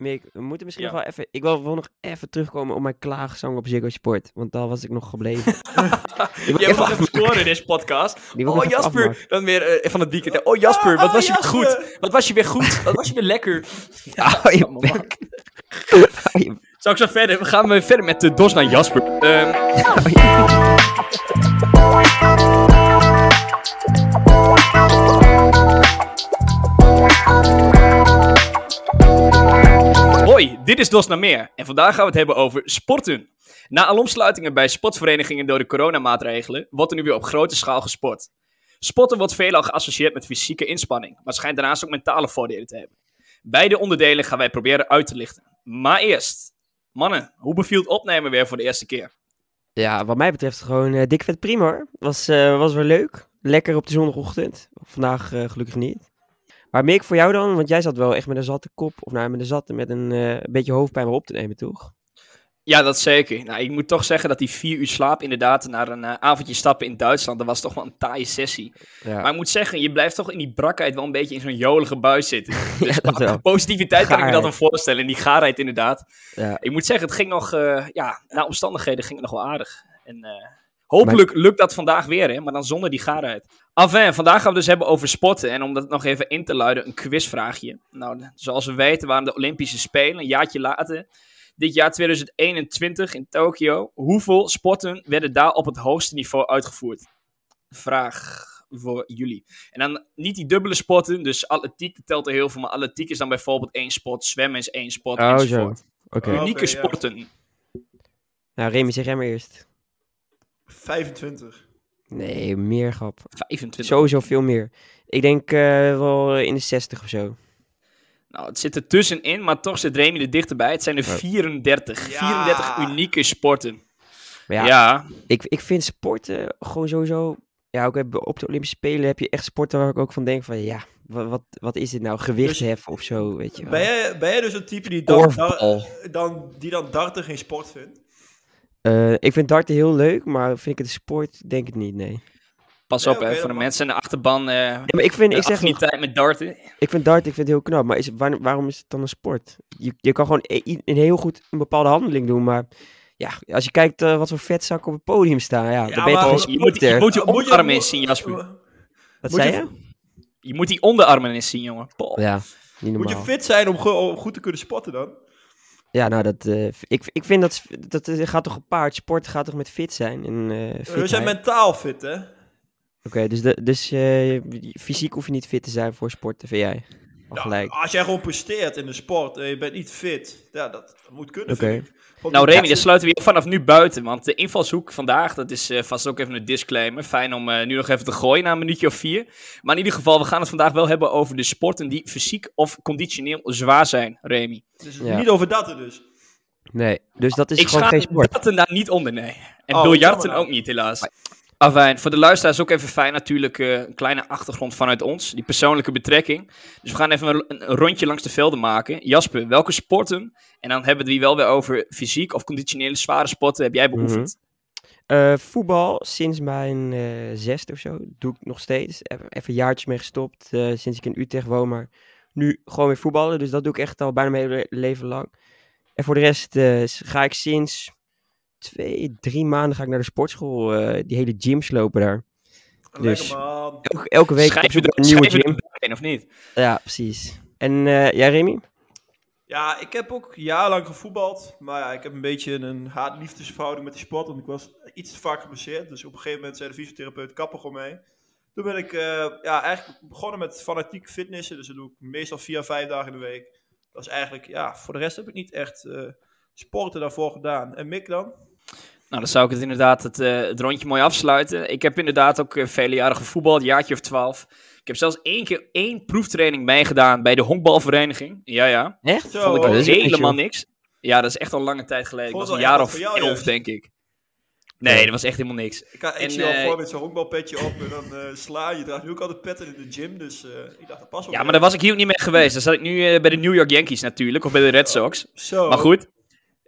Mick, we moeten misschien Ja. nog wel even... Ik wil, wil nog even terugkomen op mijn klaagzang op Ziggo Sport. Want daar was ik nog gebleven. Je hebt nog even scoren in deze podcast. Oh Jasper, afmaken. dan weer eh, van het weekend. Oh Jasper, wat Oh, was je goed? Wat was je weer goed? Wat was je weer lekker? Hou je man. bek. Hou je Zal ik zo verder? We gaan we verder met de dos naar Jasper. Ehm, Hoi, dit is Dos Meer en vandaag gaan we het hebben over sporten. Na alomsluitingen bij sportverenigingen door de coronamaatregelen wordt er nu weer op grote schaal gesport. Sporten wordt veelal geassocieerd met fysieke inspanning, maar schijnt daarnaast ook mentale voordelen te hebben. Beide onderdelen gaan wij proberen uit te lichten. Maar eerst, mannen, hoe beviel het opnemen weer voor de eerste keer? Ja, wat mij betreft gewoon eh, dik vet prima hoor. Was, eh, was weer leuk. Lekker op de zondagochtend. Vandaag eh, gelukkig niet. Maar Mick, voor jou dan? Want jij zat wel echt met een zatte kop. Of nou, met een zatte, met een eh, beetje hoofdpijn weer op te nemen, toch? Ja, dat zeker. Nou, ik moet toch zeggen dat die vier uur slaap inderdaad naar een eh, avondje stappen in Duitsland, dat was toch wel een taaie sessie. Ja, Maar ik moet zeggen, je blijft toch in die brakheid wel een beetje in zo'n jolige buis zitten. Dus dat positiviteit kan ik me dat dan voorstellen. En die gaarheid inderdaad. ja. Ik moet zeggen, het ging nog, eh, ja, na omstandigheden ging het nog wel aardig. En hopelijk lukt dat vandaag weer, hè, maar dan zonder die gaarheid. Enfin, vandaag gaan we het dus hebben over sporten. En om dat nog even in te luiden, een quizvraagje. Nou, zoals we weten waren de Olympische Spelen een jaartje later. Dit jaar 2021 in Tokio. Hoeveel sporten werden daar op het hoogste niveau uitgevoerd? Vraag voor jullie. En dan niet die dubbele sporten, dus atletiek telt er heel veel, maar atletiek is dan bijvoorbeeld één sport, zwemmen is één sport, Oh, zo. enzovoort. Oké. Unieke ja. sporten. Nou, Remy, zeg jij maar eerst. 25. Nee, meer grap. 25. Sowieso veel meer. Ik denk eh, wel in de 60 of zo. Nou, het zit er tussenin, maar toch zit Remy er dichterbij. Het zijn er Ja. 34. Ja. 34 unieke sporten. Maar Ja, ja, Ik, ik vind sporten gewoon sowieso... Ja, ook op de Olympische Spelen heb je echt sporten waar ik ook van denk van... Ja, wat, wat, wat is dit nou? Gewicht Dus- of zo, weet je wel. Ben jij, ben jij dus een type die dan, Korfbal. dan, die dan darten geen sport vindt? Eh, ik vind darten heel leuk, maar vind ik het een sport? Denk het niet, nee. pas Nee, op hè, voor de mensen in de achterban. eh Ja, maar ik vind, ik zeg nog, affiniteit met darten. ik vind darten ik vind het heel knap, maar is, waar- waarom is het dan een sport? Je, je kan gewoon een heel goed een bepaalde handeling doen, maar ja, als je kijkt eh, wat voor vetzakken op het podium staan, ja, dan ben je maar- toch geen Je moet, je moet Moet je- onderarmen moet- eens zien, Jasper. Wat moet zei je- je? Je moet die onderarmen eens zien, jongen. Ja, niet Moet normaal. je fit zijn om, om goed te kunnen sporten dan? Ja, nou, dat, eh, ik, ik vind dat, dat eh, gaat toch gepaard. Sport gaat toch met fit zijn en eh We zijn mentaal fit, hè? Oké, dus, de, dus fysiek hoef je niet fit te zijn voor sporten, vind jij? Ja, als jij gewoon presteert in de sport en je bent niet fit, ja, dat, moet kunnen, vind ik. Nou, Remy, daar sluiten we je vanaf nu buiten. Want de invalshoek vandaag, dat is eh, vast ook even een disclaimer. Fijn om eh, nu nog even te gooien na een minuutje of vier. Maar in ieder geval, we gaan het vandaag wel hebben over de sporten die fysiek of conditioneel zwaar zijn, Remy. Dus Ja. niet over daten dus. Nee, dus dat is Ik gewoon geen sport. darten daar niet onder, nee. En Oh, biljarten ook niet, helaas. Afijn, voor de luisteraars ook even fijn natuurlijk eh, een kleine achtergrond vanuit ons. Die persoonlijke betrekking. Dus we gaan even een, een rondje langs de velden maken. Jasper, welke sporten, en dan hebben we het wel weer over fysiek of conditionele zware sporten, heb jij beoefend? Eh, voetbal sinds mijn eh zesde of zo. Doe ik nog steeds. Even, een jaartje mee gestopt sinds ik in Utrecht woon. Maar nu gewoon weer voetballen. Dus dat doe ik echt al bijna mijn hele leven lang. En voor de rest ga ik sinds twee, drie maanden ga ik naar de sportschool. eh, die hele gyms lopen daar. Dus- Lekker man. Elke, elke week Schrijf op je er een nieuwe gym. in, of niet? Ja, precies. En eh jij Remy? Ja, ik heb ook jarenlang gevoetbald. Maar ja, ik heb een beetje een haat-liefdesverhouding met die sport. Want ik was iets te vaak geblesseerd. Dus op een gegeven moment zei de fysiotherapeut, kap er gewoon mee. Toen ben ik eh, ja, eigenlijk begonnen met fanatiek fitnessen. Dus dat doe ik meestal vier, vijf dagen in de week. Dat is eigenlijk, ja, voor de rest heb ik niet echt eh, sporten daarvoor gedaan. En Mick dan? Nou, dan zou ik het inderdaad het, eh, het rondje mooi afsluiten. Ik heb inderdaad ook eh, vele jaren gevoetbald, een jaartje of twaalf. Ik heb zelfs één keer één proeftraining meegedaan bij de honkbalvereniging. Ja, ja. Echt? Zo, Vond ik Oh, dat helemaal niks. Ja, dat is echt al lange tijd geleden. Ik Vond was een jaar of jou, elf, juist. denk ik. Nee, dat was echt helemaal niks. Ik, ik En, zie al eh, voor met zo'n honkbalpetje op en dan eh, sla. Je draagt nu ook altijd petten in de gym. Dus eh, ik dacht, dat past wel. Ja, maar daar was ik hier ook niet mee geweest. Dan zat ik nu eh, bij de New York Yankees natuurlijk, of bij de Red Sox. Zo. Maar goed,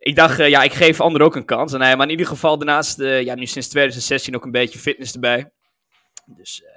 ik dacht, eh, ja, ik geef anderen ook een kans. En, nee, maar in ieder geval daarnaast, eh, ja, nu sinds 2016 ook een beetje fitness erbij. Dus eh,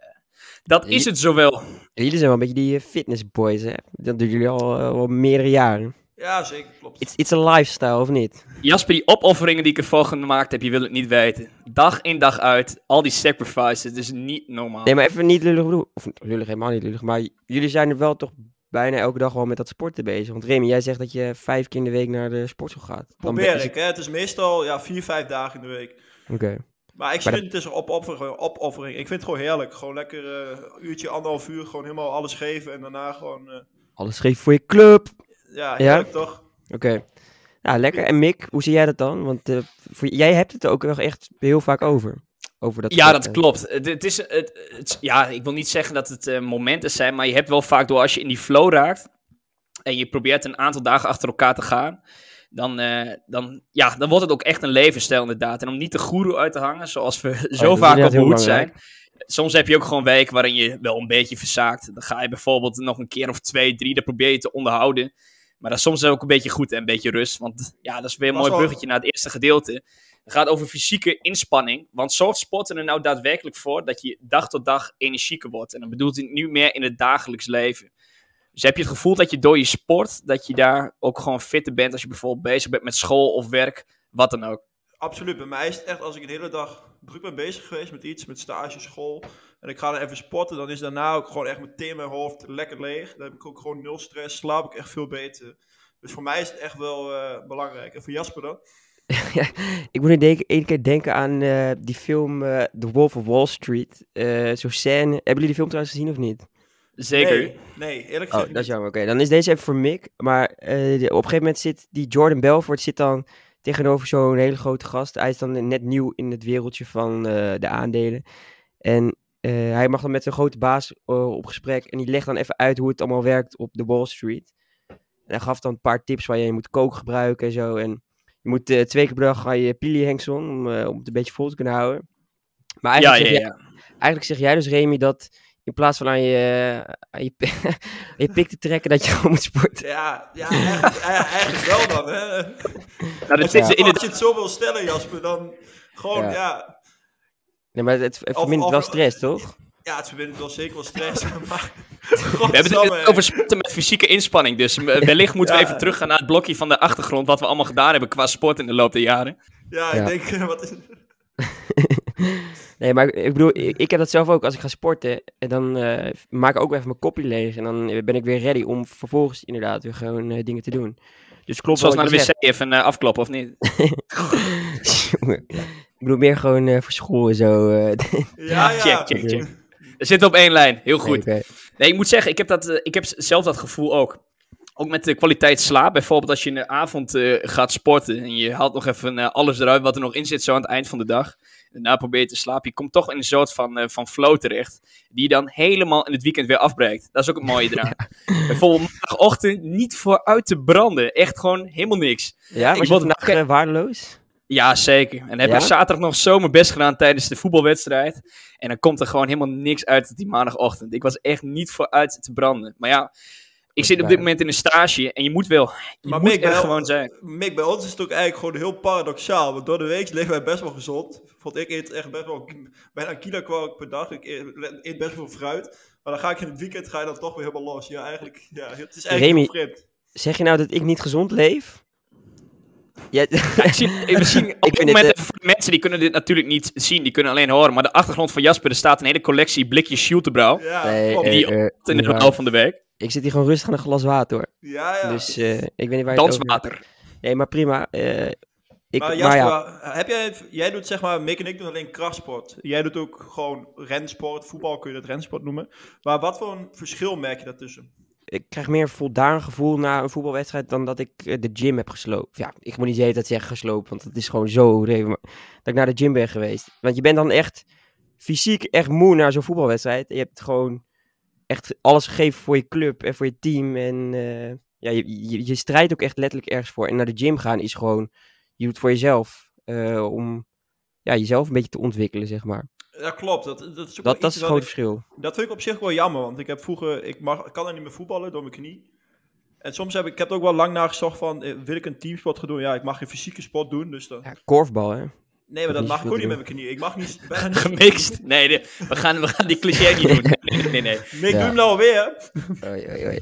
dat is het zowel. Jullie zijn wel een beetje die eh, fitnessboys, hè? Dat doen jullie al, eh, al meerdere jaren. Ja, zeker, klopt. It's, it's a lifestyle, of niet? Jasper, die opofferingen die ik ervoor gemaakt heb, je wil het niet weten. Dag in dag uit, al die sacrifices, het is niet normaal. Nee, maar even niet lullig bedoel. Of lullig, helemaal niet lullig. Maar jullie zijn er wel toch bijna elke dag wel met dat sporten bezig. Want Remy, jij zegt dat je vijf keer in de week naar de sportschool gaat. Dan Probeer is ik, hè. Het is meestal ja, vier, vijf dagen in de week. Oké. Maar ik Maar het tussen op opoffering, opoffering. Ik vind het gewoon heerlijk. Gewoon lekker eh, een uurtje, anderhalf uur, gewoon helemaal alles geven. En daarna gewoon, eh, Alles geef voor je club. ja, Ja? toch? Oké. Nou, lekker. En Mick, hoe zie jij dat dan? Want eh, voor, jij hebt het er ook echt heel vaak over. Over dat Ja, dat sporten. klopt. Het, het is, het, het- ja, ik wil niet zeggen dat het eh, momenten zijn, maar je hebt wel vaak door als je in die flow raakt en je probeert een aantal dagen achter elkaar te gaan, dan, eh, dan, ja, dan wordt het ook echt een levensstijl inderdaad. En om niet de goeroe uit te hangen, zoals we zo Oh, is vaak op de hoed zijn. Soms heb je ook gewoon weken waarin je wel een beetje verzaakt. Dan ga je bijvoorbeeld nog een keer of twee, drie, dan probeer je te onderhouden. Maar dat is soms ook een beetje goed en een beetje rust. Want ja, dat is weer een mooi wel- bruggetje naar het eerste gedeelte. Het gaat over fysieke inspanning. Want zorgt sporten er nou daadwerkelijk voor dat je dag tot dag energieker wordt? En dan bedoelt hij nu meer in het dagelijks leven. Dus heb je het gevoel dat je door je sport, dat je daar ook gewoon fitter bent als je bijvoorbeeld bezig bent met school of werk, wat dan ook. Absoluut. Bij mij is het echt als ik een hele dag druk ben bezig geweest met iets, met stage, school. En ik ga dan even sporten, dan is daarna ook gewoon echt meteen mijn hoofd lekker leeg. Dan heb ik ook gewoon nul stress, slaap ik echt veel beter. Dus voor mij is het echt wel eh, belangrijk. En voor Jasper dan? Ik moet één één keer denken aan eh, die film eh, The Wolf of Wall Street. Eh Zo'n scène. Hebben jullie die film trouwens gezien of niet? Zeker. Nee, nee eerlijk Oh, gezegd dat is niet. jammer. Oké, dan is deze even voor Mick. Maar eh, de- op een gegeven moment zit die Jordan Belfort zit dan tegenover zo'n hele grote gast. Hij is dan net nieuw in het wereldje van eh, de aandelen. En eh, hij mag dan met zijn grote baas op gesprek. En die legt dan even uit hoe het allemaal werkt op de Wall Street. En hij gaf dan een paar tips waar je moet kook gebruiken en zo. En je moet eh, twee keer per dag gaan je pili hengson om, eh, om het een beetje vol te kunnen houden. Maar Ja, eigenlijk, ja, zeg, ja. Jij, eigenlijk zeg jij dus, Remy, dat in plaats van aan je, aan je, aan je pik te trekken, dat je gewoon moet sporten. Ja, ja eigenlijk, ja, eigenlijk wel dan. Hè. Nou, Als, je, als het zo wil stellen, Jasper, dan gewoon, Ja. ja, ja, Nee, maar het, het Of- vermindert wel stress, toch? het vermindert wel zeker wel stress. maar, We hebben het over sporten met fysieke inspanning. Dus eh, wellicht moeten we even teruggaan naar het blokje van de achtergrond. Wat we allemaal gedaan hebben qua sport in de loop der jaren. Ja, Ja. ik denk, eh, wat is Nee, maar ik bedoel, ik, ik heb dat zelf ook. Als ik ga sporten, en dan eh, maak ik ook even mijn kopje leeg. En dan eh, ben ik weer ready om vervolgens inderdaad weer gewoon eh, dingen te doen. Dus klopt Zoals naar de wc even eh, afkloppen, of niet? ik bedoel meer gewoon eh, voor school en zo. eh. Ja, ja. Check, check, check. We zitten op één lijn. Heel goed. Nee, ik moet zeggen, ik heb, dat, eh, ik heb zelf dat gevoel ook. Ook met de kwaliteit slaap. Bijvoorbeeld als je in de avond eh, gaat sporten en je haalt nog even eh, alles eruit wat er nog in zit zo aan het eind van de dag. En daarna probeer je te slapen. Je komt toch in een soort van, van flow terecht. Die je dan helemaal in het weekend weer afbreekt. Dat is ook het mooie eraan. Bijvoorbeeld maandagochtend niet vooruit te branden. Echt gewoon helemaal niks. Ja, was vandaag gek- eh, waardeloos? Ja, zeker. En dan heb Ja? ik zaterdag nog zo mijn best gedaan tijdens de voetbalwedstrijd. En dan komt er gewoon helemaal niks uit die maandagochtend. Ik was echt niet vooruit te branden. Maar ja, ik zit op dit moment in een stage en je moet wel. Je Maar moet Mick, er bij- gewoon zijn. Mick, bij ons is het ook eigenlijk gewoon heel paradoxaal. Want door de week leven wij best wel gezond. Want ik eet echt best wel bijna een kilo kwark per dag. Ik eet, eet best wel fruit. Maar dan ga ik in het weekend ga je dan toch weer helemaal los. Ja, eigenlijk, ja, het is eigenlijk Remy- heel vreemd. Zeg je nou dat ik niet gezond leef? Ja, Ik zie, zie op dit vind moment, het, voor de mensen die kunnen dit natuurlijk niet zien, die kunnen alleen horen. Maar de achtergrond van Jasper, er staat een hele collectie blikjes Schultebrouw. Ja, nee, eh, die eh, in de waar. loop van de week. ik zit hier gewoon rustig aan een glas water hoor. ja, ja. Dus eh, ik weet niet waar je het over hebt. Danswater. Nee, maar prima. eh, ik, maar maar, Jasper, ja, heb jij, jij doet zeg maar, Mick en ik doen alleen krachtsport. Jij doet ook gewoon rensport, voetbal kun je dat rensport noemen. Maar wat voor een verschil merk je daartussen? Ik krijg meer voldaan gevoel na een voetbalwedstrijd dan dat ik eh, de gym heb gesloopt. Ja, ik moet niet de hele tijd zeggen gesloopt, want het is gewoon zo dat ik naar de gym ben geweest. Want je bent dan echt fysiek echt moe naar zo'n voetbalwedstrijd. Je hebt gewoon echt alles gegeven voor je club en voor je team. En eh, ja, je, je, je strijdt ook echt letterlijk ergens voor. En naar de gym gaan is gewoon, je doet het voor jezelf. eh, om ja, jezelf een beetje te ontwikkelen, zeg maar. Ja, klopt. Dat, dat is ook Dat, dat grote ik- verschil. Dat vind ik op zich wel jammer, want ik heb vroeger, ik, mag, ik kan er niet meer voetballen door mijn knie. En soms heb ik, ik heb er ook wel lang nagezocht van, eh, wil ik een teamsport gaan doen? Ja, ik mag geen fysieke sport doen, dus dan... Ja, korfbal, hè. Nee, maar dat mag ik ook niet met mijn knie. Ik mag niet... Gemixt. Nee, de- we, gaan, we gaan die cliché niet doen. Nee, nee, nee. ik Ja. doe hem nou weer. Oei, oei, oei.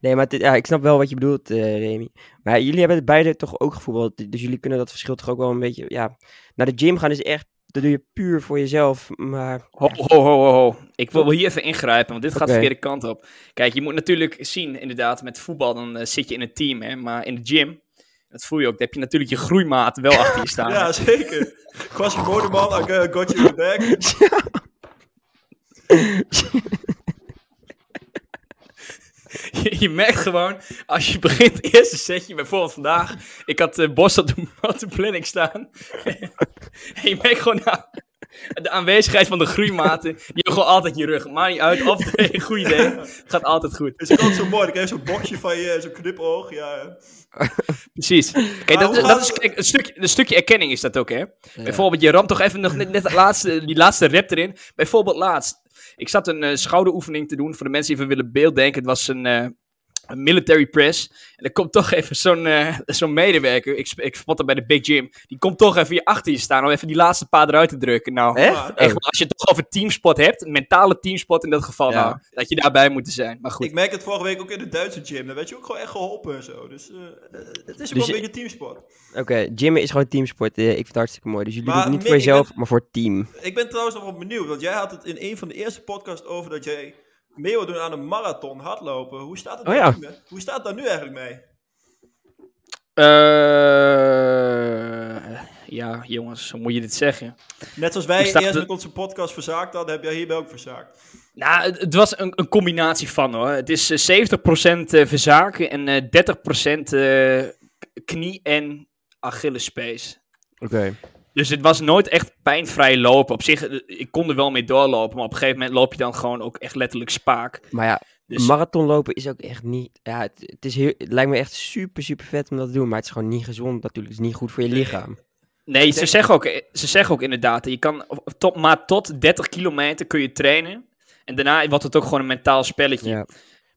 Nee, maar ja, ik snap wel wat je bedoelt, eh Remy. Maar jullie hebben het beide toch ook gevoetbald. Dus jullie kunnen dat verschil toch ook wel een beetje... Ja, naar de gym gaan is echt... Dat doe je puur voor jezelf. Maar Ho, ho, ho, ho. Ik wil hier even ingrijpen, want dit gaat de verkeerde kant op. Kijk, je moet natuurlijk zien, inderdaad, met voetbal dan eh, zit je in een team, hè. Maar in de gym, dat voel je ook, dan heb je natuurlijk je groeimaat wel achter je staan. Ja, zeker. Kwasje Modeman, I got- got you in the back. Je, je merkt gewoon, als je begint het eerste setje, bijvoorbeeld vandaag, ik had uh, Bos op de, op de planning staan. en je merkt gewoon nou, de aanwezigheid van de groeimaten, die hebben gewoon altijd je rug. Maakt niet uit of het een goed idee het gaat altijd goed. Het is ook altijd zo mooi. Dan krijg je zo'n boxje van je, zo'n knipoog. Ja. Precies. Kijk, dat, dat is, kijk, een, stukje, een stukje erkenning is dat ook, hè. Bijvoorbeeld, je ramt toch even nog net, net laatste, die laatste rep erin. Bijvoorbeeld laatst. Ik zat een eh, schouderoefening te doen voor de mensen die even willen beelddenken. Het was een, eh, een military press. En er komt toch even zo'n eh, zo'n medewerker, ik, ik spot dat bij de Big Gym, die komt toch even hier achter je staan om even die laatste paar eruit te drukken. Nou, Echt? maar- echt, als je het toch over teamspot hebt, een mentale teamspot in dat geval, Ja. nou, dat je daarbij moet zijn. Maar goed. Ik merk het vorige week ook in de Duitse gym. Daar werd je ook gewoon echt geholpen en zo. Dus eh, eh, het is ook Dus wel een beetje teamsport. Oké, gymmen is gewoon teamsport. Eh, ik vind het hartstikke mooi. Dus jullie Maar doen het niet Mick, voor jezelf, ben- maar voor het team. Ik ben trouwens nog wel benieuwd. Want jij had het in een van de eerste podcasts over dat jij mee wil doen aan een marathon hardlopen. Hoe staat het, Oh ja. nu? Hoe staat het daar nu eigenlijk mee? Eh, ja, jongens, hoe moet je dit zeggen? Net zoals wij eerst het- met onze podcast verzaakt hadden, heb jij hierbij ook verzaakt. Nou, het, het was een, een combinatie van hoor. Het is eh, 70% eh, verzaken en eh 30% eh, knie- en Achillespees. Oké. Dus het was nooit echt pijnvrij lopen. Op zich, eh, ik kon er wel mee doorlopen, maar op een gegeven moment loop je dan gewoon ook echt letterlijk spaak. Maar ja, Dus marathon lopen is ook echt niet... Ja, het, het, is heel, het lijkt me echt super, super vet om dat te doen. Maar het is gewoon niet gezond natuurlijk. Het is niet goed voor je lichaam. nee, ze zeggen, ook, ze zeggen ook inderdaad, je kan tot, maar tot 30 kilometer kun je trainen. En daarna wordt het ook gewoon een mentaal spelletje. Ja.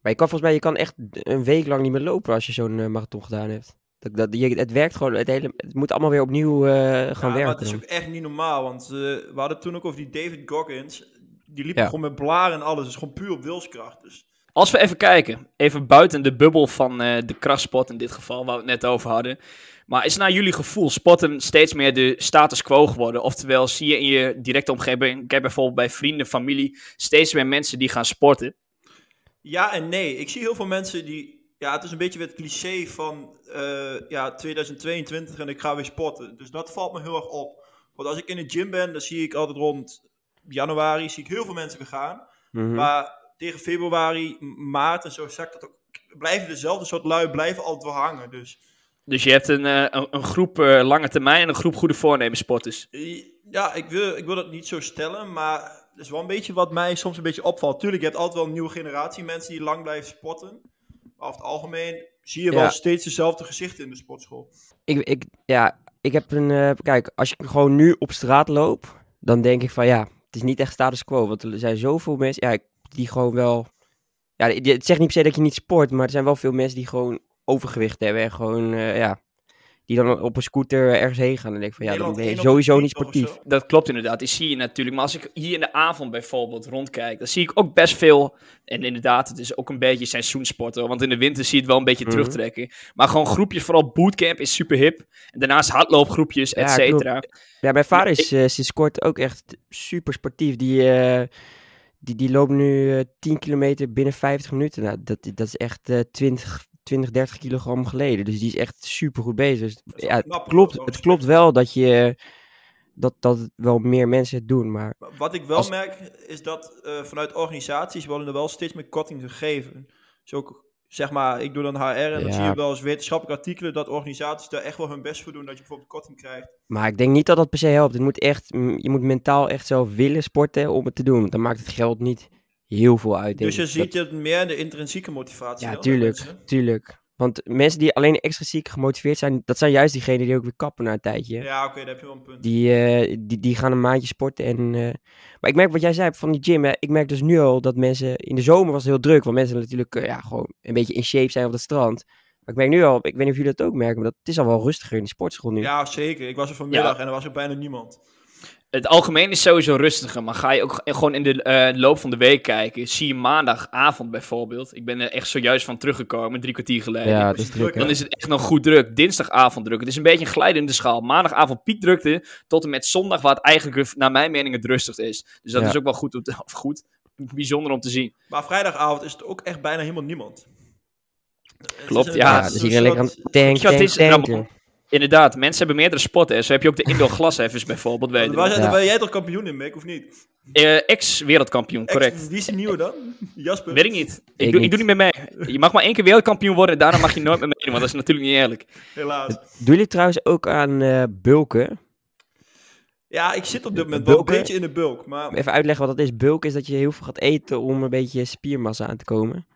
Maar je kan volgens mij, je kan echt een week lang niet meer lopen als je zo'n eh, marathon gedaan hebt. Dat, dat, je, het werkt gewoon, het, hele, het moet allemaal weer opnieuw eh, gaan ja, maar werken. het is ook echt niet normaal. Want eh, we hadden toen ook over die David Goggins. Die liep Ja. gewoon met blaren en alles. Dus gewoon puur op wilskracht. Dus Als we even kijken, even buiten de bubbel van eh, de krachtsport in dit geval, waar we het net over hadden. Maar is naar jullie gevoel sporten steeds meer de status quo geworden? Oftewel, zie je in je directe omgeving, ik heb bijvoorbeeld bij vrienden, familie, steeds meer mensen die gaan sporten. Ja en nee. Ik zie heel veel mensen die... Ja, het is een beetje weer het cliché van eh, ja, 2022 en ik ga weer sporten. Dus dat valt me heel erg op. Want als ik in de gym ben, dan zie ik altijd rond januari zie ik heel veel mensen weer gaan. Mhm. Maar tegen februari, maart en zo zakt dat ook. Blijven dezelfde soort lui blijven altijd wel hangen. Dus Dus je hebt een, eh, een, een groep eh, lange termijn en een groep goede voornemens sporters. ja, ik wil, ik wil dat niet zo stellen, maar dat is wel een beetje wat mij soms een beetje opvalt. Tuurlijk, je hebt altijd wel een nieuwe generatie mensen die lang blijven sporten. Over het algemeen zie je wel steeds dezelfde gezichten in de sportschool. Ik, ik, ja, ik heb een. eh, kijk, als ik gewoon nu op straat loop, dan denk ik van ja, het is niet echt status quo. Want er zijn zoveel mensen ja, die gewoon wel. Ja, het zegt niet per se dat je niet sport, maar er zijn wel veel mensen die gewoon overgewicht hebben. En gewoon, eh, ja, die dan op een scooter ergens heen gaan. En denk ik van ja, dan Nederland ben je sowieso niet sportief. Dat klopt inderdaad, die zie je natuurlijk. Maar als ik hier in de avond bijvoorbeeld rondkijk, dan zie ik ook best veel. En inderdaad, het is ook een beetje seizoensporten. Want in de winter zie je het wel een beetje Mhm. terugtrekken. Maar gewoon groepjes, vooral bootcamp is super hip. En daarnaast hardloopgroepjes, et cetera. Ja, mijn vader is eh, sinds kort ook echt super sportief. Die, eh, die, die loopt nu eh 10 kilometer binnen 50 minuten. Nou, dat, dat is echt eh 20, 20, 30 kilogram geleden. Dus die is echt super goed bezig. Dus, ja, het, knap, klopt, het respect. klopt wel dat je dat, dat wel meer mensen het doen. Maar Wat ik wel Als- merk, is dat eh, vanuit organisaties worden er wel steeds meer korting gegeven. Dus ook, zeg maar, ik doe dan HR en dan zie je wel eens wetenschappelijke artikelen dat organisaties daar echt wel hun best voor doen dat je bijvoorbeeld korting krijgt. Maar ik denk niet dat dat per se helpt. Het moet echt, je moet mentaal echt zelf willen sporten om het te doen. Dan maakt het geld niet heel veel uit. Dus je ik. ziet Dat- het meer de intrinsieke motivatie. Ja, tuurlijk, tuurlijk. Want mensen die alleen extrinsiek gemotiveerd zijn, dat zijn juist diegenen die ook weer kappen na een tijdje. Ja, oké, daar heb je wel een punt. Die, eh, die, die gaan een maandje sporten. En, eh, maar ik merk wat jij zei van die gym. Hè, ik merk dus nu al dat mensen. In de zomer was het heel druk. Want mensen natuurlijk eh, ja, gewoon een beetje in shape zijn op het strand. Maar ik merk nu al, ik weet niet of jullie dat ook merken. Maar dat, het is al wel rustiger in de sportschool nu. Ja, zeker. Ik was er vanmiddag en er was er bijna niemand. Het algemeen is sowieso rustiger, maar ga je ook gewoon in de eh, loop van de week kijken. Zie je maandagavond bijvoorbeeld. Ik ben er echt zojuist van teruggekomen, drie kwartier geleden. Ja, dat is druk. Dan is het echt nog goed druk. Dinsdagavond druk. Het is een beetje een glijdende schaal. Maandagavond piekdrukte tot en met zondag, waar het eigenlijk naar mijn mening het rustigst is. Dus dat Ja. is ook wel goed, om te- of goed, bijzonder om te zien. Maar vrijdagavond is het ook echt bijna helemaal niemand. Klopt, ja, dus iedereen lekker aan het tanken. Inderdaad, mensen hebben meerdere sporten. Zo heb je ook de indoor glasheffers bijvoorbeeld. Weet Waar Ja. Ben jij toch kampioen in, Mick, of niet? Eh, Ex-wereldkampioen, correct. Ex- Wie is die nieuwe dan? Jasper? Weet ik niet. Ik, Ik doe, ik niet. doe niet meer mee. Je mag maar één keer wereldkampioen worden en daarna mag je nooit meer meedoen, want dat is natuurlijk niet eerlijk. Helaas. Doen jullie trouwens ook aan eh, bulken? Ja, ik zit op dit moment wel een beetje in de bulk. Maar Even uitleggen wat dat is. Bulk is dat je heel veel gaat eten om een beetje spiermassa aan te komen.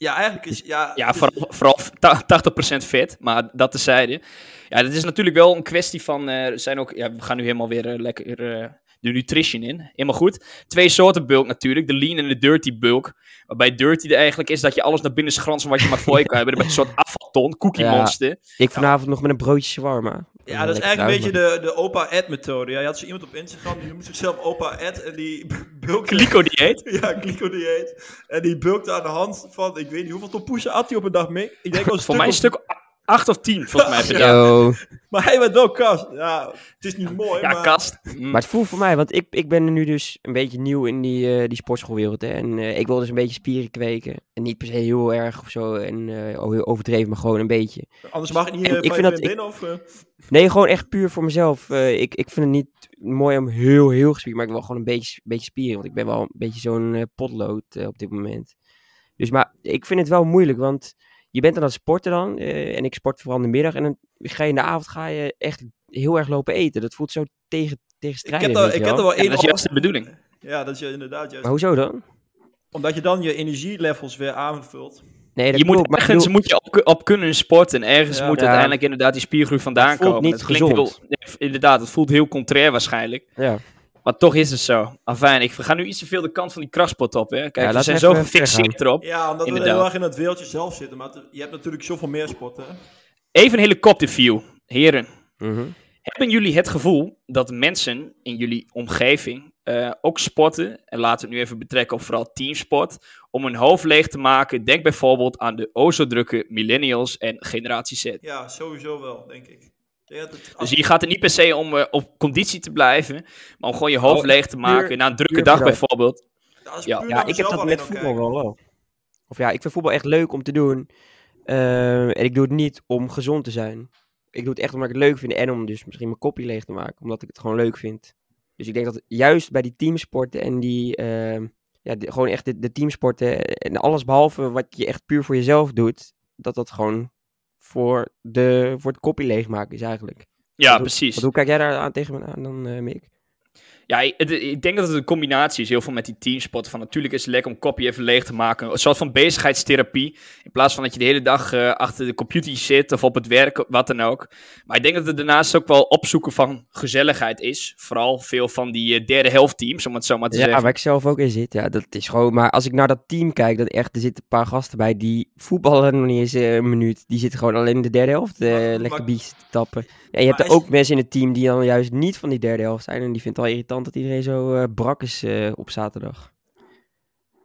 Ja, eigenlijk is... Ja, Ja, is- vooral, vooral ta- 80% vet, maar dat tezijde. Ja, dat is natuurlijk wel een kwestie van... eh, er zijn ook, ja, we gaan nu helemaal weer eh, lekker eh, de nutrition in. Helemaal goed. Twee soorten bulk natuurlijk. De lean en de dirty bulk. Waarbij dirty er eigenlijk is dat je alles naar binnen schransen wat je maar voor je kan hebben. Een soort afvalton, cookie Ja. monster. Ik vanavond nog met een broodje shawarma. Ja, dat is eigenlijk een beetje de, de opa Ed methode. Ja, je had zo iemand op Instagram, die noemt zichzelf opa Ed en die bulkte... Ja, glyco-dieet. En die bulkte aan de hand van, ik weet niet hoeveel tompoesen had hij op een dag, Mick? Ik denk wel een Voor mij een of- stuk 8 of 10, volgens mij. Ja, Yo. Maar hij werd wel kast. Ja, het is niet mooi, ja maar... kast. Mm. Maar het voelt voor mij, want ik, ik ben er nu dus een beetje nieuw in die, eh, die sportschoolwereld. Hè. En eh, ik wil dus een beetje spieren kweken. En niet per se heel erg of zo. En eh, oh, heel overdreven, maar gewoon een beetje. Anders mag ik niet uh, ik vind je dat- vriendin of... eh, Nee, gewoon echt puur voor mezelf. Eh, ik, ik vind het niet mooi om heel, heel gespierd, maar ik wil gewoon een beetje, beetje spieren. Want ik ben wel een beetje zo'n potlood op dit moment. Dus maar ik vind het wel moeilijk, want je bent aan het sporten dan. eh, en ik sport vooral in de middag. En dan ga je in de avond ga je echt heel erg lopen eten. Dat voelt zo tegen, ik tegenstrijdig. heb, er, ik heb wel. er wel Ja, één dat is juist de bedoeling. Ja, dat is inderdaad juist. Maar hoezo dan? Omdat je dan je energielevels weer aanvult. Nee, dat Je moet maar ik ergens bedoel- moet je op, op kunnen sporten. En ergens Ja. moet Ja. uiteindelijk inderdaad die spiergroei vandaan Het voelt komen. niet dat klinkt gezond. inderdaad, het voelt heel contrair waarschijnlijk. Ja. Maar toch is het zo. Afijn, ik ga nu iets te veel de kant van die krachtspot op. Hè. Kijk, Ja, we zijn zo gefixeerd erop. Ja, omdat we heel erg in het wereldje zelf zitten. Maar je hebt natuurlijk zoveel meer sporten. Even een helikopterview. Heren, Mhm. hebben jullie het gevoel dat mensen in jullie omgeving eh, ook sporten, en laten we het nu even betrekken op vooral teamsport, om hun hoofd leeg te maken? Denk bijvoorbeeld aan de o zo drukke millennials en generatie Z. Ja, sowieso wel, denk ik. Het- Dus hier gaat het niet per se om eh, op conditie te blijven, maar om gewoon je hoofd Oh, leeg te puur- maken na een drukke dag bijvoorbeeld. dat is ja. ik heb dat met al voetbal kijken. wel wel. Of ja, ik vind voetbal echt leuk om te doen. Eh, en ik doe het niet om gezond te zijn. Ik doe het echt omdat ik het leuk vind en om dus misschien mijn kopje leeg te maken. Omdat ik het gewoon leuk vind. Dus ik denk dat juist bij die teamsporten en die... ehm, ja, de- gewoon echt de, de teamsporten en alles behalve wat je echt puur voor jezelf doet. Dat dat gewoon voor, de, voor het kopje leegmaken is eigenlijk. Ja, precies. Want hoe kijk jij daar aan tegen me aan dan, eh Mick? Ja, ik, het- ik denk dat het een combinatie is, heel veel met die teamsport. Van natuurlijk is het lekker om kopje even leeg te maken. Een soort van bezigheidstherapie. In plaats van dat je de hele dag eh, achter de computer zit of op het werk, wat dan ook. Maar ik denk dat het daarnaast ook wel opzoeken van gezelligheid is. Vooral veel van die eh, derde helft teams, om het zo maar te Ja, zeggen. waar ik zelf ook in zit. Ja, dat is gewoon. Maar als ik naar dat team kijk, dat echt, er zitten een paar gasten bij die voetballen nog niet eens eh, een minuut. Die zitten gewoon alleen in de derde helft eh, Maar- lekker biertjes te tappen. En je hebt er is- ook mensen in het team die dan juist niet van die derde helft zijn. En die vindt het wel irritant dat iedereen zo eh, brak is eh, op zaterdag.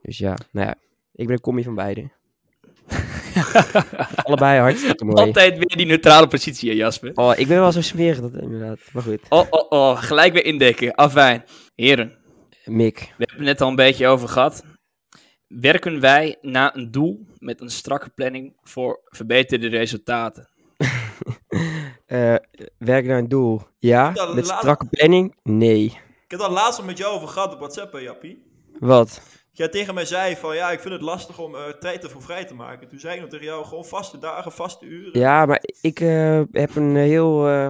Dus ja, nou ja, ik ben een commie van beide. Allebei hartstikke mooi. Altijd weer die neutrale positie, hè, Jasper. Oh, ik ben wel zo smerig dat inderdaad. Maar goed, Oh, oh, oh, gelijk weer indekken. Afijn. Heren, Mick. we hebben het net al een beetje over gehad. Werken wij naar een doel met een strakke planning voor verbeterde resultaten? Eh, werk naar een doel. Ja, Ja, met laat- strakke planning? Nee. Ik heb het laatst al met jou over gehad op WhatsApp, hè, Jappie. Wat? Jij tegen mij zei van, ja, ik vind het lastig om eh, tijd ervoor vrij te maken. Toen zei ik nog tegen jou, gewoon vaste dagen, vaste uren. Ja, maar ik eh, heb een heel eh,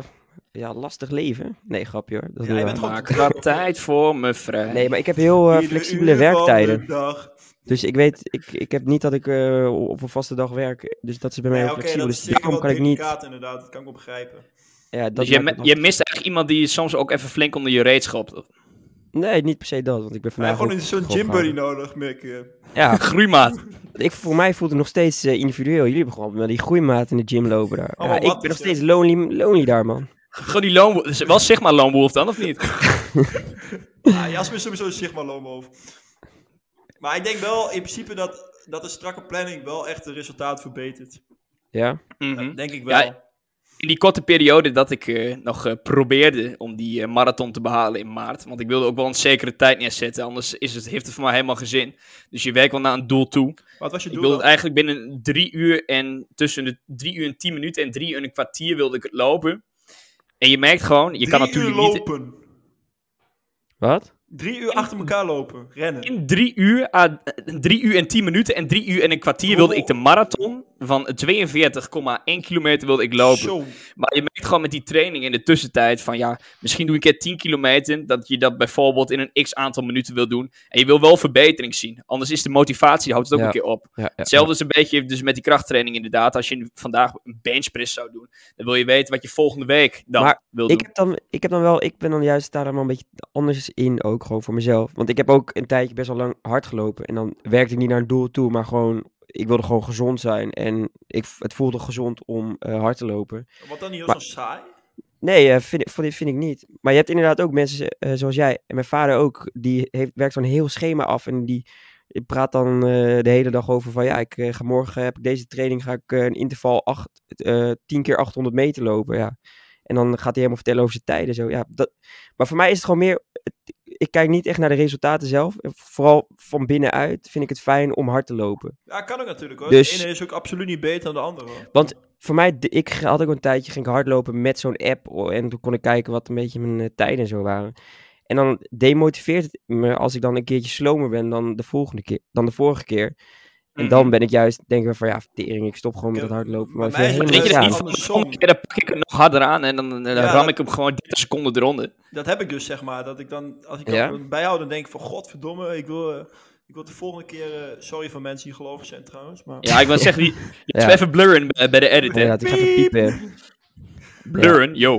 ja, lastig leven. Nee, grapje hoor. Dat Ja, waar. bent gewoon Maak wat tijd voor me vrij. Nee, maar ik heb heel flexibele werktijden. Dus ik weet, ik, ik heb niet dat ik eh, op een vaste dag werk. Dus dat is bij mij Nee, heel oké, flexibel. dat is Dus zeker daarom kan ik niet. inderdaad, dat kan ik wel begrijpen. Ja, dat dus je, mi- je mist eigenlijk iemand die soms ook even flink onder je reet schopt. Nee, niet per se dat. Want ik ben vandaag gewoon zo'n gymbuddy gehouden. nodig, Mick. eh. Ja, Groeimaat. ik, voor mij voelt het nog steeds eh, individueel. Jullie hebben gewoon met die groeimaat in de gym lopen daar. Oh, ja, ik ben nog steeds het? lonely, lonely daar, man. Gewoon die Lone Wolf. Was Sigma Lone Wolf dan, of niet? Ja, Jasper is sowieso een Sigma Loonhoofd. Maar ik denk wel in principe dat, dat een strakke planning wel echt het resultaat verbetert. Ja? Mhm. Dat denk ik wel. Ja, in die korte periode dat ik eh, nog eh, probeerde om die eh, marathon te behalen in maart. Want ik wilde ook wel een zekere tijd neerzetten. Anders is het, heeft het voor mij helemaal geen zin. Dus je werkt wel naar een doel toe. Wat was je Ik doel? wilde het dan? eigenlijk binnen drie uur en tussen de drie uur en tien minuten en drie uur en een kwartier wilde ik het lopen. En je merkt gewoon, je kan Drie natuurlijk uur niet lopen. Wat? Drie uur achter elkaar lopen. Rennen. in drie uur, ah, drie uur en tien minuten en drie uur en een kwartier wilde ik de marathon van 42,1 kilometer wilde ik lopen. Zo. Maar je merkt gewoon met die training in de tussentijd van ja, misschien doe ik een keer 10 kilometer, dat je dat bijvoorbeeld in een x aantal minuten wil doen. En je wil wel verbetering zien, anders is de motivatie, houdt het ook Ja. een keer op. Ja, ja, Hetzelfde is een beetje dus met die krachttraining inderdaad. Als je vandaag een benchpress zou doen, dan wil je weten wat je volgende week dan Maar wil Ik doen. heb, dan, ik heb dan wel, ik ben dan juist daar een beetje anders in ook, gewoon voor mezelf. Want ik heb ook een tijdje best wel lang hard gelopen. En dan werkte ik niet naar een doel toe, maar gewoon, ik wilde gewoon gezond zijn. En ik, het voelde gezond om eh, hard te lopen. Wat dan niet heel Maar- zo saai? Nee, eh, vind, ik- vind, vind ik niet. Maar je hebt inderdaad ook mensen eh, zoals jij en mijn vader ook, die heeft, werkt zo'n heel schema af. En die praat dan de hele dag over van ja, ik ga morgen heb ik deze training, ga ik een interval acht, eh 10 keer 800 meter lopen. Ja. En dan gaat hij helemaal vertellen over zijn tijden. Zo. Ja, dat, maar voor mij is het gewoon meer, ik kijk niet echt naar de resultaten zelf. Vooral van binnenuit vind ik het fijn om hard te lopen. Ja, kan ook natuurlijk hoor. Dus- De ene is ook absoluut niet beter dan de andere. hoor. Want voor mij, ik had ook een tijdje, ging ik hardlopen met zo'n app. oh, En toen kon ik kijken wat een beetje mijn eh, tijden en zo waren. En dan demotiveert het me als ik dan een keertje slomer ben dan de, volgende keer, dan de vorige keer. En dan Mhm. ben ik juist, denk ik van ja, tering, ik stop gewoon met dat hardlopen. bij Maar mij Weet je dat niet niet? aan. Van de volgende keer dan pak ik het nog harder aan en dan, dan Ja, ram ik hem gewoon 30 seconden eronder. Dat heb ik dus zeg maar. Dat ik dan, als ik Ja? dat bijhoud, dan denk ik van godverdomme, ik wil, eh, ik wil de volgende keer, eh, sorry voor mensen die gelovig zijn trouwens. Maar... Ja, ik wil zeggen, die, je Ja. even blurren bij, bij de edit, hè. Ja, ik ga even piepen. Blurren, yo.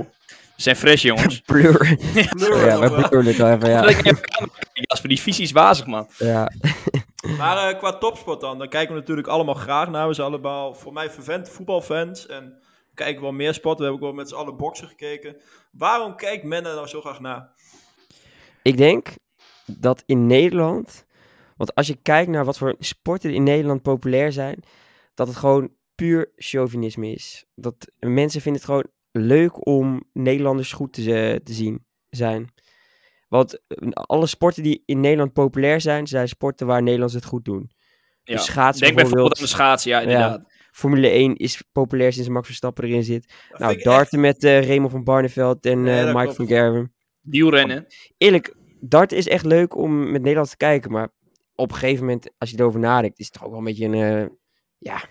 We zijn fresh, jongens. Blur. Blur ja, we blurren het wel even, ja. Dat ik kijken, Jasper, die visie is wazig, man. ja. Maar eh, qua topsport dan, dan kijken we natuurlijk allemaal graag naar. We zijn allemaal voor mij vervent voetbalfans en we kijken wel meer sport. We hebben ook wel met z'n allen boksen gekeken. Waarom kijkt men er nou zo graag naar? Ik denk dat in Nederland, want als je kijkt naar wat voor sporten in Nederland populair zijn, dat het gewoon puur chauvinisme is. Dat mensen vinden het gewoon leuk om Nederlanders goed te, ze- te zien zijn. Want eh, alle sporten die in Nederland populair zijn, zijn sporten waar Nederlanders het goed doen. Ja. Dus schaatsen Denk bijvoorbeeld aan de schaatsen, ja, inderdaad. Formule 1 is populair sinds Max Verstappen erin zit. Dat Nou, darten met eh Raymond van Barneveld en eh, Mike van Gerwen. Wielrennen. Eerlijk, dart is echt leuk om met Nederland te kijken. Maar op een gegeven moment, als je erover nadenkt, is het toch ook wel een beetje een... eh, ja,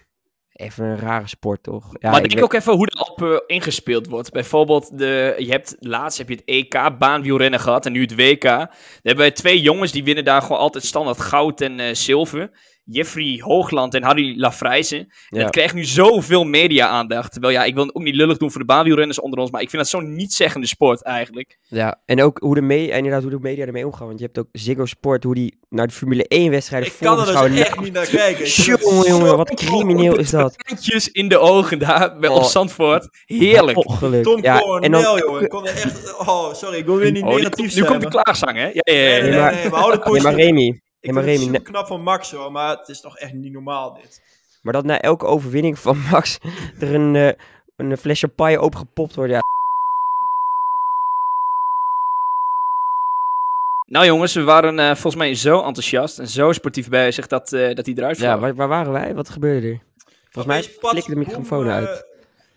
even een rare sport, toch? Ja, maar ik denk weet- ook even hoe erop eh, ingespeeld wordt. Bijvoorbeeld, de, je hebt, laatst heb je het EK baanwielrennen gehad en nu het WK. Daar hebben wij twee jongens die winnen daar gewoon altijd standaard goud en eh, zilver. Jeffrey Hoogland en Harry Lafrijzen. En Ja. het krijgt nu zoveel media-aandacht. Terwijl ja, ik wil het ook niet lullig doen voor de baanwielrenners onder ons, maar ik vind dat zo'n niet-zeggende sport eigenlijk. Ja, en ook hoe de, me inderdaad, hoe de media ermee omgaan. Want je hebt ook Ziggo Sport, hoe die naar de Formule 1 wedstrijden Ik kan er dus echt niet naar kijken. Jongen, jongen, wat crimineel is dat. Traantjes in de ogen daar bij Oh. op Zandvoort. Heerlijk. Ongeluk. Tom ja, Coronel, en dan, jongen. Ik kon er echt... Oh, sorry, ik wil weer niet Oh, nu, negatief nu komt de klaagzang, hè? Ja, ja, ja, Nee, nee, Nee, maar- nee, we houden het nee, maar positief. Remy, Ik maar vind het Remy, knap van Max, hoor, maar het is toch echt niet normaal, dit. maar dat na elke overwinning van Max er een, eh, een fles champagne opengepopt wordt. Ja, Nou jongens, we waren eh, volgens mij zo enthousiast en zo sportief bezig dat, eh, dat hij eruit ja vloog. waar, waar waren wij? Wat gebeurde er? Volgens mij flikkerde de microfoon boem, uit.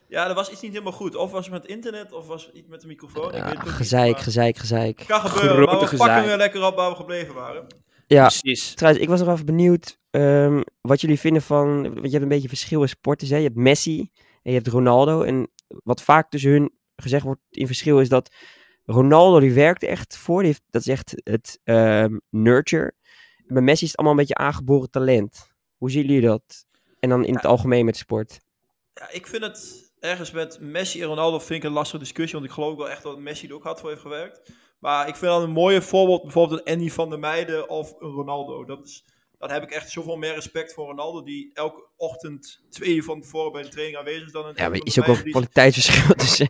ja, er was iets niet helemaal goed. Of was het met internet, of was het iets met de microfoon. ik weet het Ja, niet, gezeik, maar- gezeik, gezeik. Kan gebeuren, Grote maar we gezeik. pakken weer lekker op waar we gebleven waren. Ja, Precies. trouwens, ik was nog even benieuwd ehm, wat jullie vinden van... Want je hebt een beetje verschil in sporten. Hè? Je hebt Messi en je hebt Ronaldo. En wat vaak tussen hun gezegd wordt in verschil is dat Ronaldo die werkt echt voor. Die heeft, dat is echt het ehm, nurture. En bij Messi is het allemaal een beetje aangeboren talent. Hoe zien jullie dat? En dan in het algemeen met sport. Ja, ik vind het ergens met Messi en Ronaldo vind ik een lastige discussie. Want ik geloof wel echt dat Messi er ook hard voor heeft gewerkt. Maar ik vind dan een mooie voorbeeld bijvoorbeeld een Andy van der Meijden of een Ronaldo. Dat is dan heb ik echt zoveel meer respect voor Ronaldo, die elke ochtend twee uur van tevoren bij de training aanwezig is dan een Ja, maar is ook wel die- kwaliteitsverschil tussen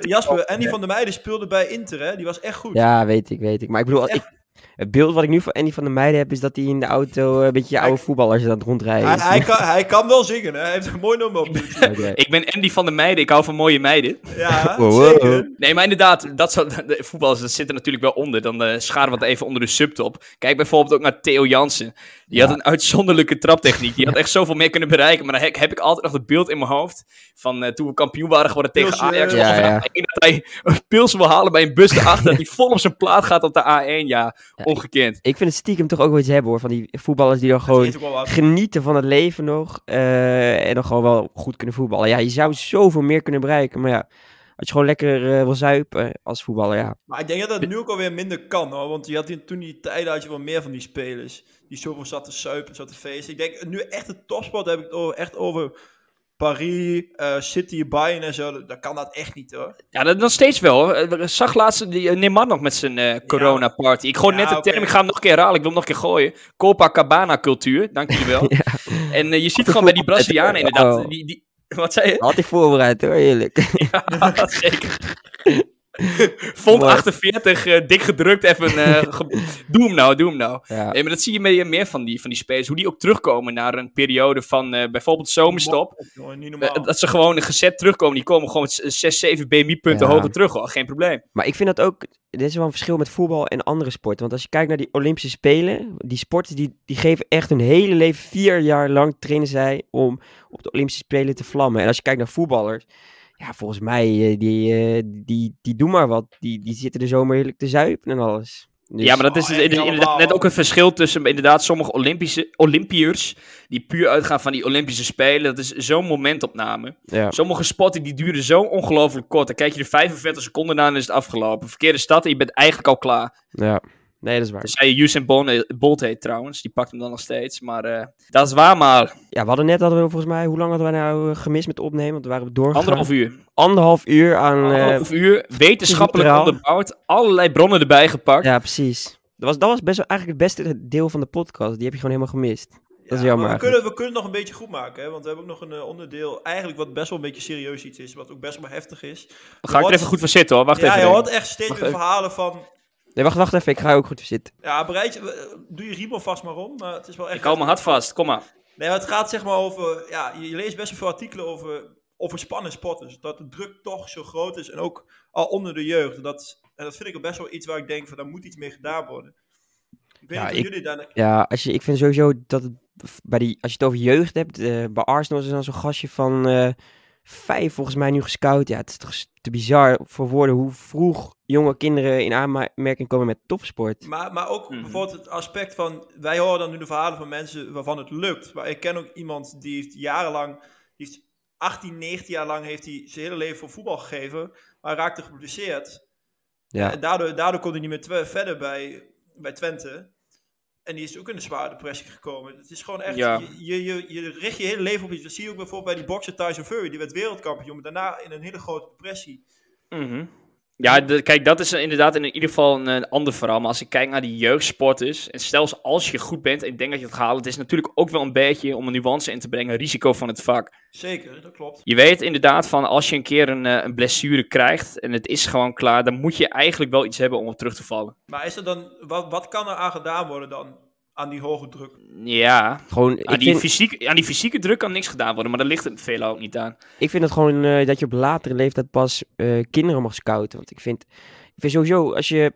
Jasper, Andy van der Meijden speelde bij Inter, hè? die was echt goed. Ja, weet ik, weet ik. Maar ik bedoel, ik, het beeld wat ik nu van Andy van der Meijden heb, is dat hij in de auto eh, een beetje Hij- oude voetballers aan het rondrijden Hij, is. hij, kan, hij kan wel zingen, hè? hij heeft een mooi nummer op. Ik ben Andy van de Meiden, ik hou van mooie meiden. Ja, Wow, wow. zeker. Nee, maar inderdaad, dat soort de voetballers dat zit er natuurlijk wel onder. Dan eh scharen we het even onder de subtop. Kijk bijvoorbeeld ook naar Theo Jansen. Die had een uitzonderlijke traptechniek. Die had echt zoveel meer kunnen bereiken. Maar dan heb, heb ik altijd nog het beeld in mijn hoofd van eh, toen we kampioen waren geworden tegen Pilsen, Ajax. ja. dat hij een pils wil halen bij een bus erachter. dat hij vol op zijn plaat gaat op de A1. Ja, ongekend. Ik vind het stiekem toch ook wel iets hebben hoor, van die voetballers die dan gewoon genieten van het leven nog eh, en dan gewoon wel goed kunnen voetballen. Ja, je zou zoveel meer kunnen bereiken, maar ja, als je gewoon lekker eh, wil zuipen als voetballer, ja. Maar ik denk dat dat nu ook alweer minder kan hoor. Want je had in, toen die tijden had je wel meer van die spelers. Die zoveel zat te suipen, zat te feesten. Ik denk nu echt de topsport heb ik het over, echt over Paris, eh, City, Bayern en zo. Dat kan dat echt niet hoor. Ja, dat nog steeds wel. hoor. Ik zag laatst die, eh, Neymar nog met zijn eh, corona-party. Ik gooi Ja, net de oké. term, ik ga hem nog een keer herhalen. Ik wil hem nog een keer gooien. Copacabana-cultuur, dank jullie wel. Ja. En eh, je ziet gewoon bij die Brazilianen inderdaad. Oh. Die, die, wat zei je? Had ik voorbereid hoor, eerlijk. Ja, zeker. Font Mooi. 48, eh, dik gedrukt, even. eh, ge- doe hem nou, doe hem nou. Ja. Nee, maar dat zie je meer, meer van die, van die spelers. Hoe die ook terugkomen naar een periode van eh, bijvoorbeeld zomerstop. Niet normaal. Eh, dat ze gewoon gezet terugkomen. Die komen gewoon met 6, 7 BMI-punten Ja. hoger terug. Hoor. Geen probleem. Maar ik vind dat ook, dit is wel een verschil met voetbal en andere sporten. Want als je kijkt naar die Olympische Spelen, die sporten die, die geven echt hun hele leven, vier jaar lang trainen zij om op de Olympische Spelen te vlammen. En als je kijkt naar voetballers, ja, volgens mij, eh, die, eh, die, die doen maar wat. Die, die zitten er zomaar heerlijk te zuipen en alles. Dus- ja, maar dat is Oh, dus inderdaad- allemaal, net ook een verschil tussen inderdaad sommige Olympische, Olympiërs. die puur uitgaan van die Olympische Spelen. Dat is zo'n momentopname. ja. Sommige sporten die duren zo ongelooflijk kort. Dan kijk je er 45 seconden na en is het afgelopen. Verkeerde stad en je bent eigenlijk al klaar. ja, nee, dat is waar. Dus zei je Usain Bolt, Bolt heet trouwens. Die pakt hem dan nog steeds. Maar eh, dat is waar maar. Ja, we hadden net, hadden we volgens mij, hoe lang hadden wij nou eh, gemist met opnemen? Want toen waren we doorgegaan. Anderhalf uur. Anderhalf uur aan... eh, Anderhalf uur. Wetenschappelijk onderbouwd. Allerlei bronnen erbij gepakt. ja, precies. Dat was, dat was best wel eigenlijk het beste deel van de podcast. Die heb je gewoon helemaal gemist. Dat is Ja, jammer maar we kunnen, we kunnen het nog een beetje goed maken, hè? want we hebben ook nog een onderdeel, eigenlijk wat best wel een beetje serieus iets is, wat ook best wel heftig is. Dan ga ik er even goed voor zitten hoor. Wacht ja, even. je even. hoort echt steeds weer verhalen van, Nee, wacht, wacht even. Ik ga ook goed zitten. ja, bereid je, eh, doe je riem vast maar om, maar het is wel echt... Ik hou mijn hart vast. Kom maar. Nee, maar het gaat zeg maar over, ja, je leest best wel veel artikelen over, over spannende sporters, dat de druk toch zo groot is en ook al onder de jeugd. Dat, en dat vind ik ook best wel iets waar ik denk van, daar moet iets mee gedaan worden. Ik weet Ja, niet of jullie daar... Ja, als je, ik vind sowieso dat het bij die, als je het over jeugd hebt, eh, bij Arsenal is er dan zo'n gastje van eh, vijf volgens mij nu gescout. Ja, het is toch te bizar voor woorden hoe vroeg jonge kinderen in aanmerking komen met topsport. Maar, maar ook Mhm. bijvoorbeeld het aspect van, wij horen dan nu de verhalen van mensen waarvan het lukt. Maar ik ken ook iemand die heeft jarenlang, die heeft 18, 19 jaar lang heeft hij zijn hele leven voor voetbal gegeven, maar raakte geblesseerd. Ja, En daardoor, daardoor kon hij niet meer verder bij, bij Twente. En die is ook in een zware depressie gekomen. Het is gewoon echt, Ja. je, je, je, richt je hele leven op iets. Dat zie je ook bijvoorbeeld bij die bokser Tyson Fury. Die werd wereldkampioen, maar daarna in een hele grote depressie. Mhm. Ja, de- kijk, dat is inderdaad in ieder geval een, ander verhaal. Maar als ik kijk naar die jeugdsporters, en stel als je goed bent en ik denk dat je het gaat halen, het is natuurlijk ook wel een beetje, om een nuance in te brengen, risico van het vak. Zeker, dat klopt. Je weet inderdaad van als je een keer een, eh, een blessure krijgt en het is gewoon klaar, dan moet je eigenlijk wel iets hebben om op terug te vallen. Maar is er dan, wat, wat kan er aan gedaan worden dan aan die hoge druk? Ja, gewoon, aan ik die, vind, fysiek, aan die fysieke druk kan niks gedaan worden, maar daar ligt het veel ook niet aan. ik vind het gewoon eh, dat je op latere leeftijd pas eh, kinderen mag scouten. Want ik vind, ik vind sowieso, als je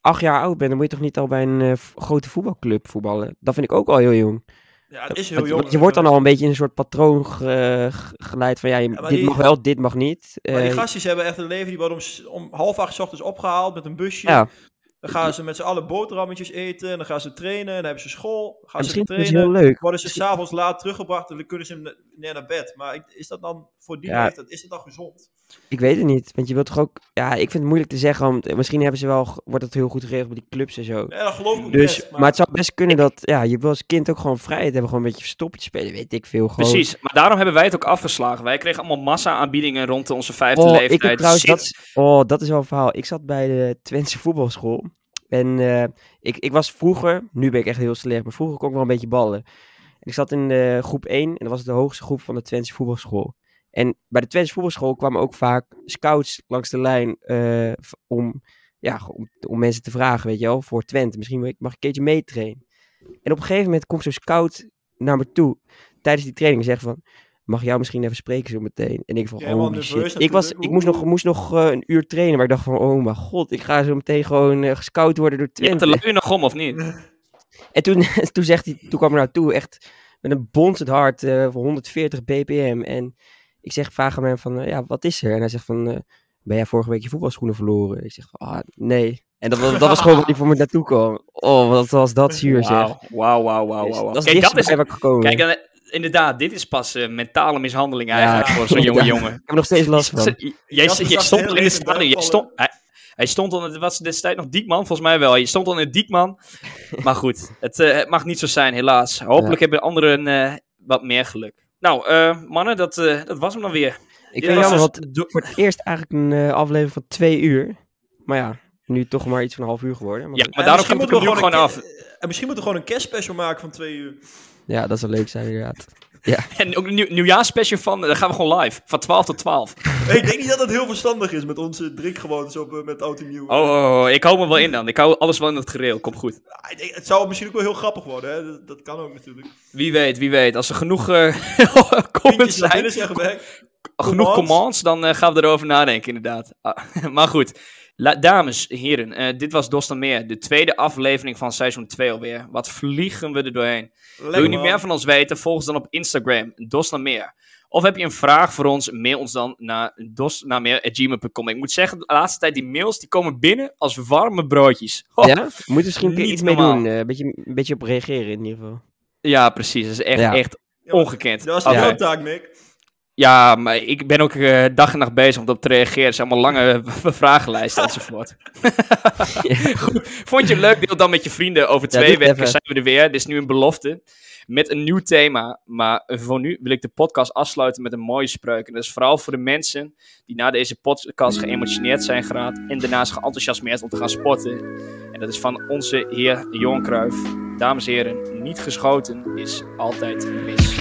acht jaar oud bent, dan moet je toch niet al bij een eh, grote voetbalclub voetballen. Dat vind ik ook al heel jong. Ja, het is heel Want, jong. want je wordt dan al een beetje in een soort patroon ge- ge- geleid van ja, dit die- mag wel, dit mag niet. Maar die gastjes hebben echt een leven, die worden om, om half acht 's ochtends opgehaald met een busje. ja, Dan gaan ze met z'n allen boterhammetjes eten. En dan gaan ze trainen. En dan hebben ze school. Dan gaan en ze misschien is trainen. heel leuk. Worden ze s'avonds laat teruggebracht. En dan kunnen ze hem neer naar bed. Maar is dat dan voor die Ja. leeftijd, is dat dan gezond? Ik weet het niet, want je wilt toch ook... Ja, ik vind het moeilijk te zeggen, want misschien hebben ze wel, wordt het heel goed geregeld bij die clubs en zo. Ja, dat geloof ik Dus, best. maar het zou best kunnen dat, ja, je wil als kind ook gewoon vrijheid hebben, gewoon een beetje verstoppertje spelen, weet ik veel. Gewoon... Precies, maar daarom hebben wij het ook afgeslagen. Wij kregen allemaal massa aanbiedingen rond onze vijfde Oh, leeftijd. ik trouwens, dat, is- oh, dat is wel een verhaal. Ik zat bij de Twentse voetbalschool En eh, ik, ik was vroeger, nu ben ik echt heel slecht, maar vroeger kon ik wel een beetje ballen. En ik zat in de groep 1 en dat was de hoogste groep van de Twentse voetbalschool. En bij de Twentse voetbalschool kwamen ook vaak scouts langs de lijn eh, om, ja, om, om mensen te vragen, weet je wel, voor Twente. Misschien mag ik mag ik een keertje meetrainen. En op een gegeven moment komt zo'n scout naar me toe tijdens die training en zegt van, mag jou misschien even spreken zo meteen? En ik van, Ja, helemaal holy nerveus shit. Ik, was, ik moest nog, moest nog eh, een uur trainen, maar ik dacht van, oh mijn god, ik ga zo meteen gewoon eh, gescout worden door Je hebt Twente. er lui nog om, of niet? En toen, toen, zegt hij, toen kwam er naartoe echt met een bonzend hart eh, voor 140 bpm. En ik zeg, aan hem van, eh, ja, wat is er? En hij zegt van, eh, ben jij vorige week je voetbalschoenen verloren? Ik zeg van, ah, nee. En dat was, dat was gewoon wat hij voor me naartoe kwam. Oh, wat was dat zuur zeg. Wauw, wauw, wauw, wauw. Dus dat is Kijk, het dat is, ik gekomen. kijk, eh, inderdaad, dit is pas eh, mentale mishandeling Ja, eigenlijk voor zo'n jonge jongen. ik heb er nog steeds last van. Jij, stond al in even stadion. Jij stond, hij, hij stond al, het was destijds nog Diekman, volgens mij wel. Je stond al in het Diekman. Maar goed, het, het mag niet zo zijn, helaas. Hopelijk hebben anderen eh, wat meer geluk. Nou, eh, mannen, dat, eh, dat was hem dan weer. Ik vind jammer, want voor het eerst eigenlijk een eh, aflevering van twee uur. Maar ja, nu toch maar iets van een half uur geworden. Maar Ja, maar daarom moeten we gewoon af. En misschien moeten we gewoon een kerstspecial maken van twee uur. ja, dat zou leuk zijn inderdaad. En ook een nieuw, nieuwjaarsspecial van, dan gaan we gewoon live. Van 12 tot 12. Hey, ik denk niet dat het heel verstandig is met onze drinkgewoontes op eh, met oud en nieuw. Oh, oh, oh, ik hou me wel in dan. Ik hou alles wel in het gereel. Komt goed. Ik denk- het zou misschien ook wel heel grappig worden, hè? Dat, dat kan ook natuurlijk. Wie weet, wie weet. Als er genoeg eh comments zijn, binnen genoeg commands. commands, dan eh, gaan we erover nadenken, inderdaad. Ah, maar goed, La- dames, heren, eh, dit was Dos dan Meer, de tweede aflevering van seizoen 2 alweer. Wat vliegen we er doorheen. Wil je nu meer van ons weten, volg ons dan op Instagram, Dos dan Meer. Of heb je een vraag voor ons, mail ons dan naar dosnameer.gmail.com. Ik moet zeggen, de laatste tijd, die mails die komen binnen als warme broodjes. Oh, Ja? Moet je misschien iets mee normaal. doen. eh, een, beetje, een beetje op reageren in ieder geval. Ja, precies. Dat is echt, Ja. echt ongekend. Dat was de taak, Mick. Ja, maar ik ben ook eh, dag en nacht bezig om erop te reageren. Het zijn allemaal lange vragenlijsten enzovoort. Goed, vond je het leuk? Deel dan met je vrienden. Over twee weken even. zijn we er weer. Dit is nu een belofte. Met een nieuw thema. Maar voor nu wil ik de podcast afsluiten met een mooie spreuk. En dat is vooral voor de mensen die na deze podcast geëmotioneerd zijn geraakt. En daarnaast geenthousiasmeerd om te gaan sporten. En dat is van onze heer Johan Cruijff. Dames en heren, niet geschoten is altijd mis.